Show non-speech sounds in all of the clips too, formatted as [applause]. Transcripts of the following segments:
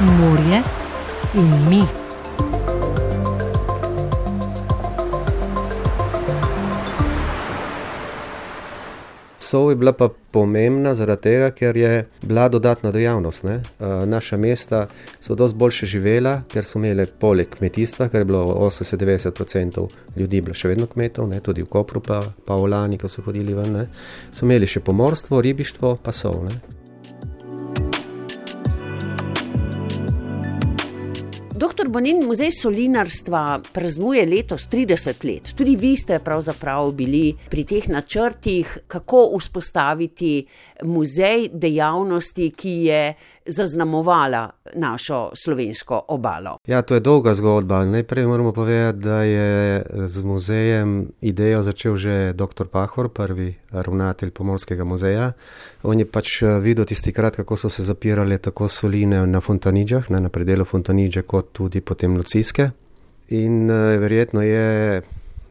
morje in mi. Sov je bila pa pomembna zaradi tega, ker je bila dodatna dejavnost. Ne? Naša mesta so dosti boljše živela, ker so imeli poleg kmetijstva, ker je bilo 80-90% ljudi bilo še vedno kmetov, ne? tudi v Kopru, pa, pa v Lani, ko so hodili ven, ne? so imeli še pomorstvo, ribištvo, pa sov. Ne? Doktor Bonin, muzej solinarstva praznuje letos 30 let. Tudi vi ste pravzaprav bili pri teh načrtih, kako vzpostaviti muzej dejavnosti, ki je zaznamovala našo slovensko obalo. Ja, to je dolga zgodba. Najprej moramo povedati, da je z muzejem idejo začel že dr. Pahor, prvi ravnatelj Pomorskega muzeja. On je pač eh, videl tisti krat, kako so se zapirale tako soline na Fontaniđah, na predelu Fontaniđe, kot tudi potem Lucijske. In uh, verjetno je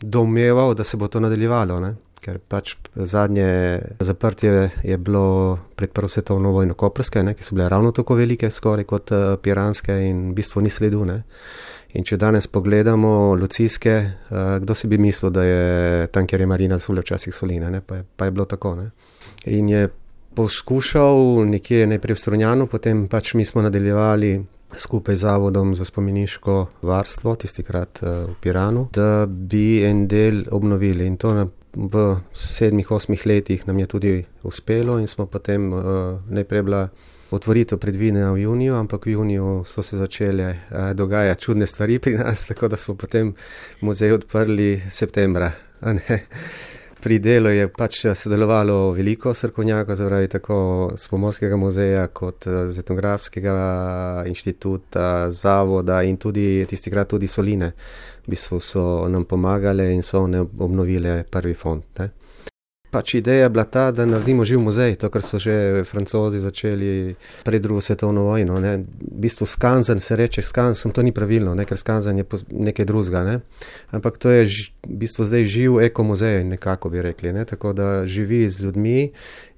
domeval, da se bo to nadaljevalo. Ne? Ker pač zadnje zaprtje je bilo pred prvo svetovno vojno koprske, ne, ki so bile ravno tako velike skoraj kot uh, piranske in v bistvu ni sledu. Ne. In če danes pogledamo lucijske, uh, kdo si bi mislil, da je tam, kjer je Marina Zule včasih soline, ne, pa, je, pa je bilo tako. Ne. In je poskušal nekje najprej v Strunjanu, potem pač mi smo nadaljevali skupaj z Zavodom za spomeniško varstvo, tisti krat uh, v Piranu, da bi en del obnovili. In to na v sedmih, osmih letih nam je tudi uspelo in smo potem uh, najprej bila otvoritev predvidena v juniju, ampak v juniju so se začele uh, dogajati čudne stvari pri nas, [laughs] tako da smo potem muzej odprli septembra. Pri delu je pač sodelovalo veliko srkovnjakov, zaradi tako z Pomorskega muzeja kot z etnografskega inštituta, zavoda in tudi tisti krat tudi soline v bistvu so nam pomagale in so ne obnovile prvi fond. Ne. Pač ideja je bila ta, da naredimo živ muzej, to, kar so že francozi začeli pred drugo svetovno vojno. Ne. V bistvu skanzen se reče, skanzen to ni pravilno, ne, ker skanzen je nekaj drugega. Ne. Ampak to je v bistvu zdaj živ ekomuzej, nekako bi rekli. Ne. Tako da živi z ljudmi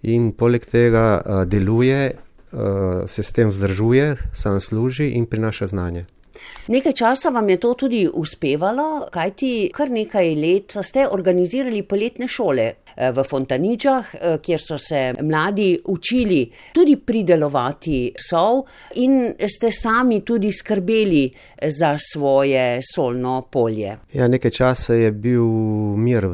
in poleg tega uh, deluje, uh, se s tem vzdržuje, sam služi in prinaša znanje. Nekaj časa vam je to tudi uspevalo, kajti kar nekaj let ste organizirali poletne šole eh, v Fontaničah, eh, kjer so se mladi učili tudi pridelovati sol in ste sami tudi skrbeli za svoje solno polje. Ja, nekaj časa je bil mir.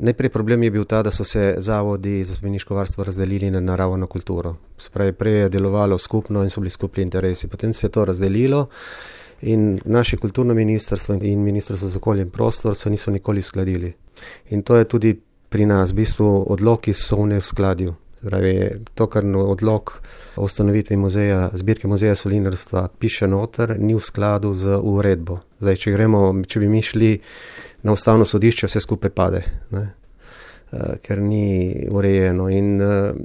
Najprej problem je bil ta, da so se zavodi za spomeniško varstvo razdelili na naravno kulturo. Spravi, prej je delovalo skupno in so bili skupni interesi. Potem se je to razdelilo. In naše kulturno ministrstvo in ministrstvo za okolje in prostor se niso nikoli uskladili. In to je tudi pri nas, v bistvu odloki so v skladju. Pravi, to, kar odlok o ustanovitvi muzeja, zbirke muzeja solinarstva piše noter, ni v skladu z uredbo. Zdaj, če gremo, če bi mi šli na ustavno sodišče, vse skupaj pade, ne? Uh, ker ni urejeno. In uh,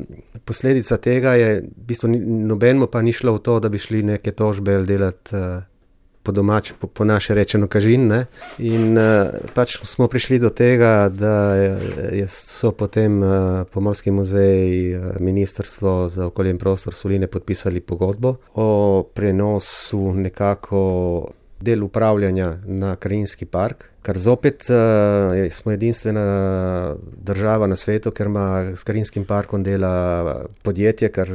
posledica tega je, v bistvu, nobenemu pa ni šlo v to, da bi šli neke tožbe ali delati uh, po domač, po, po naše rečeno, kažin. In uh, pač smo prišli do tega, da je, so potem uh, Pomorski muzej, uh, Ministrstvo za okolje in prostor Soline podpisali pogodbo o prenosu nekako del upravljanja na krajinski park. Kar zopet uh, smo edinstvena država na svetu, ker ima s Karinskim parkom dela podjetje, kar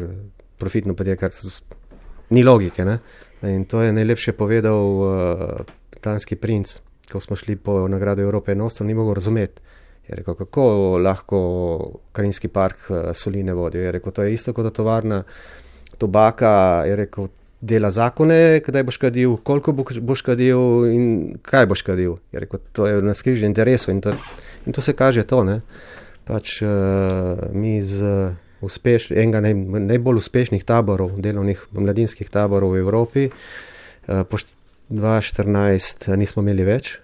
profitno podjetje, kar ni logike. Ne? In to je najlepše povedal uh, britanski uh, princ, ko smo šli po nagrado Evrope enostavno, ni mogel razumeti. Je rekel, kako lahko Karinski park uh, soline vodijo. Je rekel, to je isto kot tovarna tobaka. Je rekel, dela zakone, kdaj boš kadil, koliko boš kadil in kaj boš kadil. Je rekel, to je na skrižju interesov in, in to se kaže to. Ne? Pač uh, mi z. Uh, uspeš, enega naj, najbolj uspešnih taborov, delovnih mladinskih taborov v Evropi. Uh, po 2014 nismo imeli več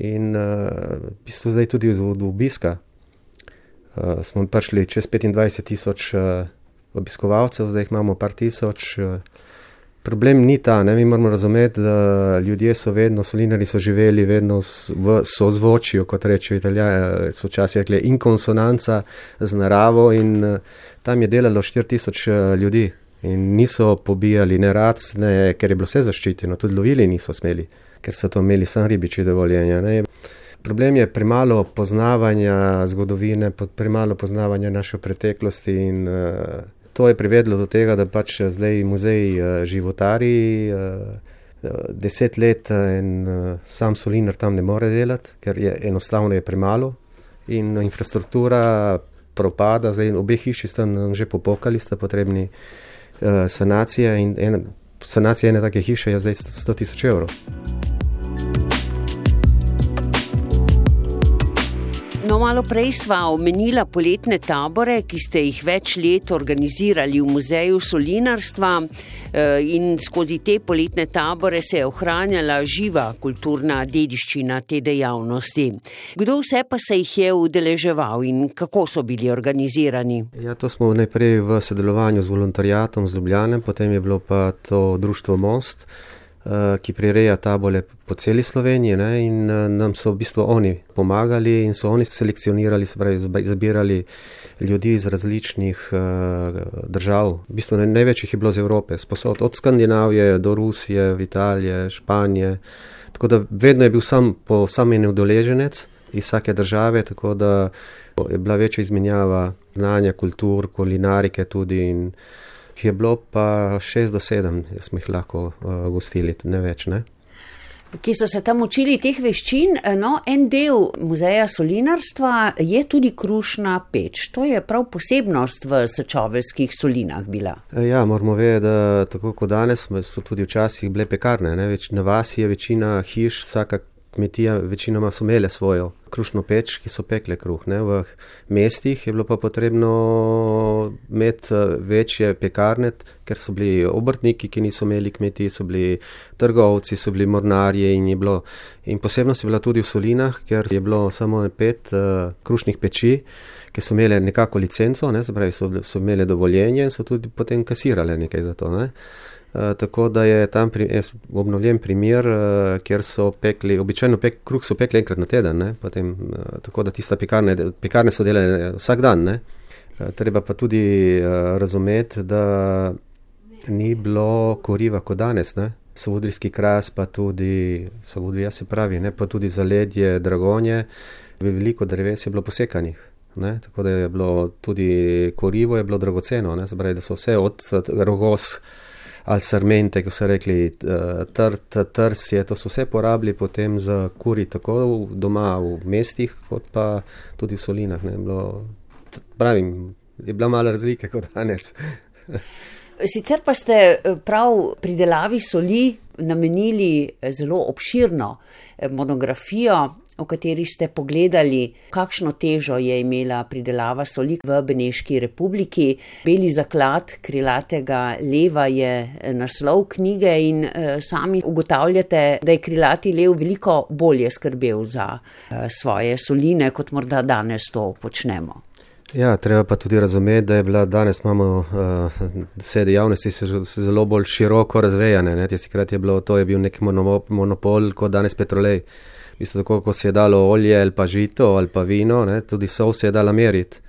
in uh, v bistvu zdaj tudi od obiska uh, smo prišli čez 25 tisoč obiskovalcev, zdaj jih imamo par tisoč. Problem ni ta, ne? mi moramo razumeti, da ljudje so vedno, solinari so živeli vedno v sozvočju, kot rečejo italijani, so včasih rekli, in konsonanca z naravo in tam je delalo 4000 ljudi In niso pobijali ne racne, ker je bilo vse zaščiteno, tudi lovili niso smeli, ker so to imeli sam ribiči dovoljenja. Ne. Problem je premalo poznavanja zgodovine, premalo poznavanja naše preteklosti in uh, to je privedlo do tega, da pač zdaj muzej uh, životari. Uh, Deset let in sam solinar tam ne more delati, ker je enostavno je premalo in infrastruktura propada, zdaj obe hiši sta že popokali, sta potrebni sanacija in ena, sanacija ene take hiše je zdaj 100 tisoč evrov. No, malo prej sva omenila poletne tabore, ki ste jih več let organizirali v muzeju solinarstva eh, in skozi te poletne tabore se je ohranjala živa kulturna dediščina te dejavnosti. Kdo vse pa se jih je udeleževal in kako so bili organizirani? Ja, to smo najprej v sodelovanju z volontarijatom z Ljubljane, potem je bilo pa to društvo Most. Eh, ki prireja tabole po celi Sloveniji ne, in eh, nam so v bistvu oni pomagali in so oni selekcionirali, se pravi, zbirali ljudi iz različnih uh, držav. V bistvu največ jih je bilo iz Evrope, sposod od Skandinavije do Rusije, Italije, Španije. Tako da vedno je bil sam po samem udeleženec iz vsake države, tako da je bila večja izmenjava znanja, kultur, kulinarike tudi in jih je bilo pa 6 do 7, smo jih lahko uh, gostili, ne več. Ne? Ki so se tam učili teh veščin, no, en del muzeja solinarstva je tudi krušna peč. To je prav posebnost v sečoveljskih solinah bila. E, ja, moramo vedeti, da tako kot danes so tudi včasih bile pekarne. Več, na vas je večina hiš, vsaka kmetija večinoma so imele svojo krušno peč, ki so pekle kruh. Ne? V mestih je bilo pa potrebno imeti eh, večje pekarne, ker so bili obrtniki, ki niso imeli kmetij, so bili trgovci, so bili mornarji in je bilo. In posebnost je bila tudi v solinah, ker je bilo samo pet uh, krušnih peči. Ki so imeli nekako licenco, ne, pravi, so, so imeli dovoljenje in so tudi potem kasirali nekaj za to. Ne. Eh, tako da je tam pri, obnovljen primer, uh, kjer so pekli, običajno pek, kruh so pekli enkrat na teden, Potem, uh, tako da tiste pekarne, pekarne so delale vsak dan. Uh, treba pa tudi uh, razumeti, da ni bilo koriva kot danes. Ne? Savudrijski kras, pa tudi, Savudrija se pravi, ne? pa tudi zaledje, dragonje, veliko dreves je bilo posekanih. Ne? Tako da je bilo tudi korivo, je bilo dragoceno, se pravi, da so vse od rogos ali sarmente, kot so rekli, eh, trd, trsje, to so vse porabili potem za kuri, tako doma v mestih, kot pa tudi v solinah. Bilo, pravim, je bila mala razlika kot danes. [laughs] Sicer pa ste eh, prav pridelavi soli namenili eh, zelo obširno monografijo o kateri ste pogledali, kakšno težo je imela pridelava soli v Beneški republiki. Beli zaklad krilatega leva je naslov knjige in eh, sami ugotavljate, da je krilati lev veliko bolje skrbel za eh, svoje soline, kot morda danes to počnemo. Ja, treba pa tudi razumeti, da je bila danes imamo uh, vse dejavnosti se zelo bolj široko razvejane. Tistikrat je bilo to, je bil nek monopol, kot danes petrolej isto tako, ko se je dalo olje ali pa žito ali pa vino, ne, tudi sol se je dala meriti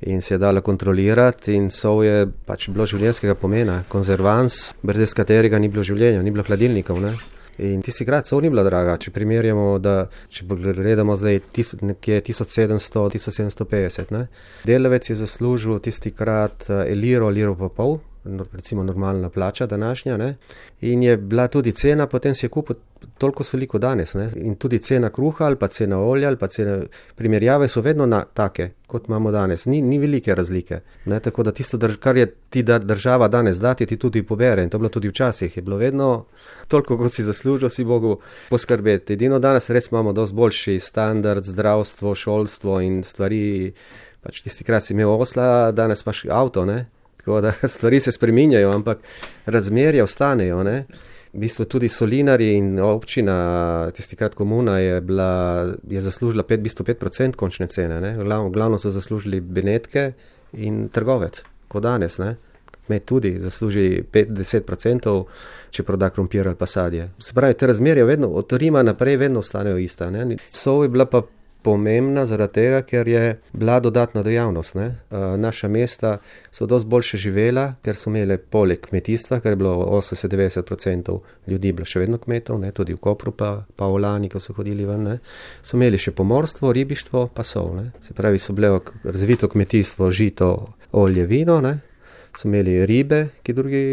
in se je dala kontrolirati in sol je pač bilo življenjskega pomena, konzervans, brez katerega ni bilo življenja, ni bilo hladilnikov. Ne. In tisti krat sol ni bila draga, če primerjamo, da če pogledamo zdaj nekje 1700-1750. Delavec je zaslužil tisti krat eliro, liro pa pol, recimo normalna plača današnja. Ne? In je bila tudi cena, potem si je kupil toliko veliko danes. Ne? In tudi cena kruha ali pa cena olja ali pa cena primerjave so vedno na take, kot imamo danes. Ni, ni velike razlike. Ne? Tako da tisto, kar je ti država danes dati, ti tudi pobere. In to je bilo tudi včasih. Je bilo vedno toliko, kot si zaslužil, si Bogu poskrbeti. Edino danes res imamo dosti boljši standard, zdravstvo, šolstvo in stvari. Pač tisti krat si imel osla, danes imaš avto. Ne? Tako da [laughs] stvari se spreminjajo, ampak razmerja ostanejo. Ne? V bistvu tudi solinari in občina, tisti krat komuna, je, bila, je zaslužila 5%, v bistvu 5 končne cene. Glavno, glavno so zaslužili Benetke in trgovec, kot danes. Ne? Med tudi zasluži 50%, če proda krompir ali pa sadje. Se pravi, te razmerje vedno, od Rima naprej vedno ostanejo ista. So je bila pa pomembna zaradi tega, ker je bila dodatna dejavnost. Ne? Naša mesta so dosti boljše živela, ker so imele poleg kmetijstva, ker je bilo 80-90% ljudi bilo še vedno kmetov, ne? tudi v Kopru, pa, pa v Lani, ko so hodili ven, ne? so imeli še pomorstvo, ribištvo, pa so. Ne? Se pravi, so bile razvito kmetijstvo, žito, olje, vino, ne? so imeli ribe, ki drugi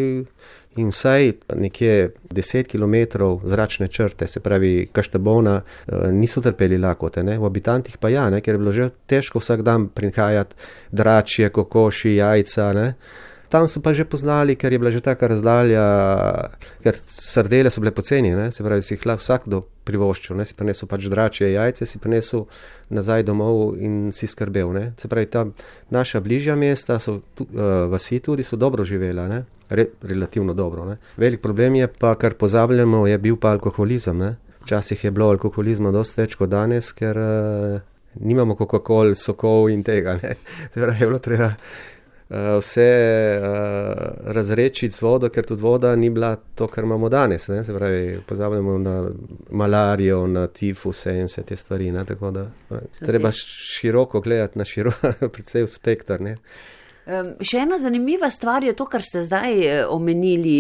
in vsaj nekje 10 km zračne črte, se pravi Kaštabona, eh, niso trpeli lakote, ne? v habitantih pa ja, ne? ker je bilo že težko vsak dan prihajati dračje, kokoši, jajca. Ne? Tam so pa že poznali, ker je bila že taka razdalja, ker srdele so bile poceni, ne? se pravi, si jih lahko vsakdo privoščil, ne? si prinesel pač dračje jajce, si prinesel nazaj domov in si skrbel. Ne? Se pravi, ta naša bližja mesta, so, uh, vasi tudi so dobro živela. Ne? Re, relativno dobro. Ne. Velik problem je pa, kar pozabljamo, je bil pa alkoholizem. Ne. Včasih je bilo alkoholizma dosti več kot danes, ker uh, nimamo Coca-Cola, sokov in tega. Torej, [laughs] je bilo treba uh, vse uh, razrečiti z vodo, ker tudi voda ni bila to, kar imamo danes. Ne. Se pravi, pozabljamo na malarijo, na tifuse in vse te stvari. Ne. Tako da treba široko gledati na široko, [laughs] predvsej spektr. Ne. Še ena zanimiva stvar je to, kar ste zdaj eh, omenili.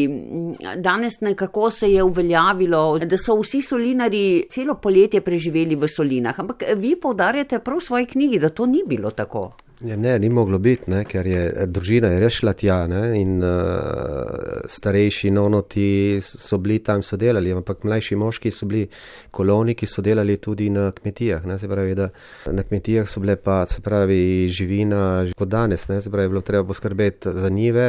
Danes nekako se je uveljavilo, da so vsi solinari celo poletje preživeli v solinah, ampak vi povdarjate prav v svoji knjigi, da to ni bilo tako. Ja, ne, ni moglo biti, ne, ker je družina je rešila tja ne, in uh, starejši nonoti so bili tam, so delali, ampak mlajši moški so bili koloni, ki so delali tudi na kmetijah. Ne, se pravi, da na kmetijah so bile pa, se pravi, živina kot danes, ne, se pravi, bilo treba poskrbeti za njive.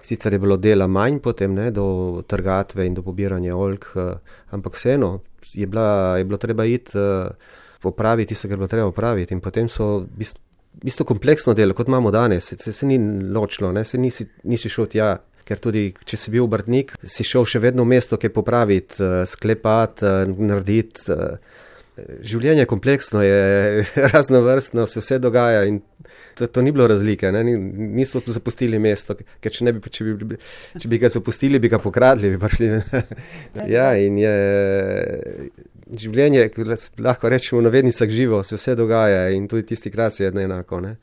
Sicer je bilo dela manj potem, ne, do trgatve in do pobiranja oljk, uh, ampak vseeno je, bila, je bilo treba iti. Uh, Popraviti tisto, kar je bilo treba popraviti, in potem so v bistvu isto kompleksno delo, kot imamo danes, se, se, ni ločilo, ne? se nisi, nisi šel tja. Ker tudi, če si bil obrtnik, si šel še vedno v mesto, kaj popraviti, uh, sklepati, uh, narediti. Uh, življenje je kompleksno, je [laughs] raznovrstno, se vse dogaja in to, to ni bilo razlike. Ne? Niso zapustili mesto, ker če, bi, če, bi, če bi ga zapustili, bi ga pokradli. Bi prišli, [laughs] ja, in je življenje, lahko rečemo, na vednicah živo, se vse dogaja in tudi tisti krat je enako. Ne?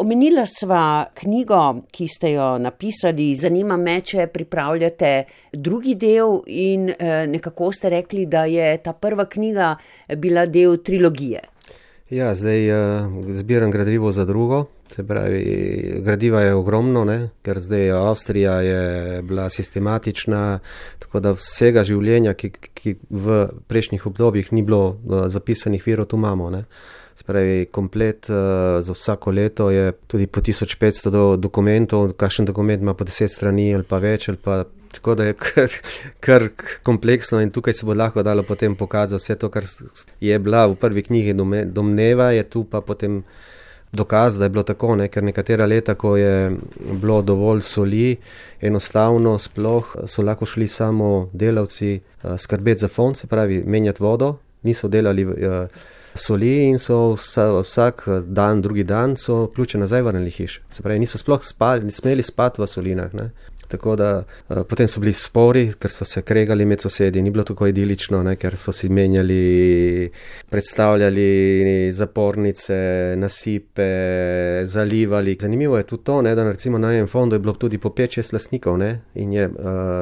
Omenila sva knjigo, ki ste jo napisali, zanima me, če pripravljate drugi del in eh, nekako ste rekli, da je ta prva knjiga bila del trilogije. Ja, zdaj uh, zbiram gradivo za drugo. Se pravi, gradiva je ogromno, ne? ker zdaj Avstrija je bila sistematična, tako da vsega življenja, ki, ki v prejšnjih obdobjih ni bilo zapisanih virov, tu imamo. Ne? Se pravi, komplet uh, za vsako leto je tudi po 1500 do dokumentov, kakšen dokument ima po 10 strani ali pa več ali pa Tako da je kar, kar kompleksno in tukaj se bo lahko dalo potem pokazati vse to, kar je bila v prvi knjigi domneva, je tu pa potem dokaz, da je bilo tako, ne? ker nekatera leta, ko je bilo dovolj soli, enostavno sploh so lahko šli samo delavci uh, skrbeti za fond, se pravi menjati vodo, niso delali uh, soli in so vsa, vsak dan, drugi dan so ključe nazaj vrnili hiš. Se pravi, niso sploh spali, ni smeli spati v solinah. Ne? Tako da uh, potem so bili spori, ker so se kregali med sosedi, ni bilo tako idilično, ne, ker so si menjali, predstavljali zapornice, nasipe, zalivali. Zanimivo je tudi to, ne, da recimo na enem fondu je bilo tudi po 5-6 lasnikov ne, in je uh,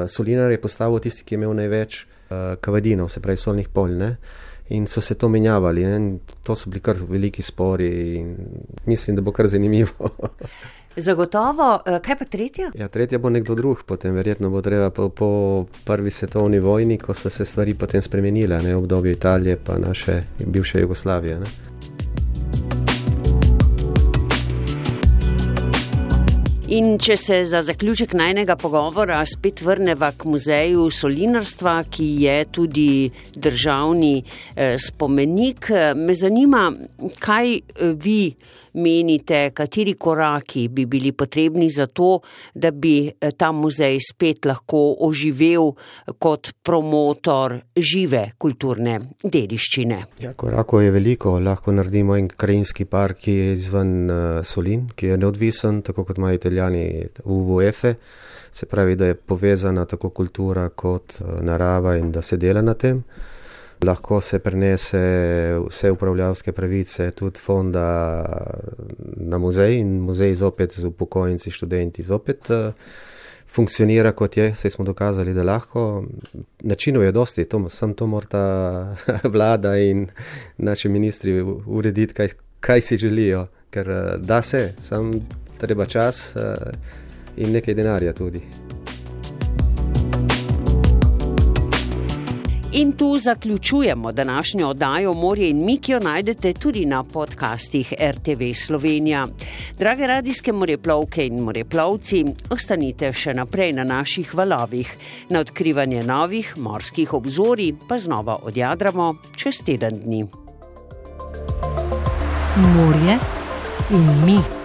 Solinar je postavil tisti, ki je imel največ uh, kavadinov, se pravi solnih polj. Ne. In so se to menjavali, ne? to so bili kar veliki spori, in mislim, da bo kar zanimivo. [laughs] Zagotovo, eh, kaj pa tretja? Ja, tretja bo nekdo drug, potem verjetno bo treba po, po prvi svetovni vojni, ko so se stvari potem spremenile, ne obdobje Italije pa naše bivše Jugoslavije. Ne? In če se za zaključek najnega pogovora spet vrneva k muzeju solinarstva, ki je tudi državni eh, spomenik, me zanima, kaj eh, vi menite, kateri koraki bi bili potrebni za to, da bi eh, ta muzej spet lahko oživel kot promotor žive kulturne dediščine? Ja, korakov je veliko. Lahko naredimo en krajinski park, ki je izven uh, Solin, ki je neodvisen, tako kot imajo italijani UVF. -e. Se pravi, da je povezana tako kultura kot uh, narava in da se dela na tem. Lahko se prenese vse upravljavske pravice, tudi fonda na muzej in muzej zopet z upokojenci, študenti zopet. Uh, funkcionira kot je, se smo dokazali, da lahko. Načinov je dosti, to, sem to morta [laughs] vlada in naši ministri urediti, kaj, kaj si želijo, ker eh, da se, sam treba čas eh, in nekaj denarja tudi. In tu zaključujemo današnjo oddajo Morje in mi, ki jo najdete tudi na podcastih RTV Slovenija. Drage radijske moreplovke in moreplovci, ostanite še naprej na naših valovih. Na odkrivanje novih morskih obzorij pa znova odjadramo čez teden dni. Morje in mi.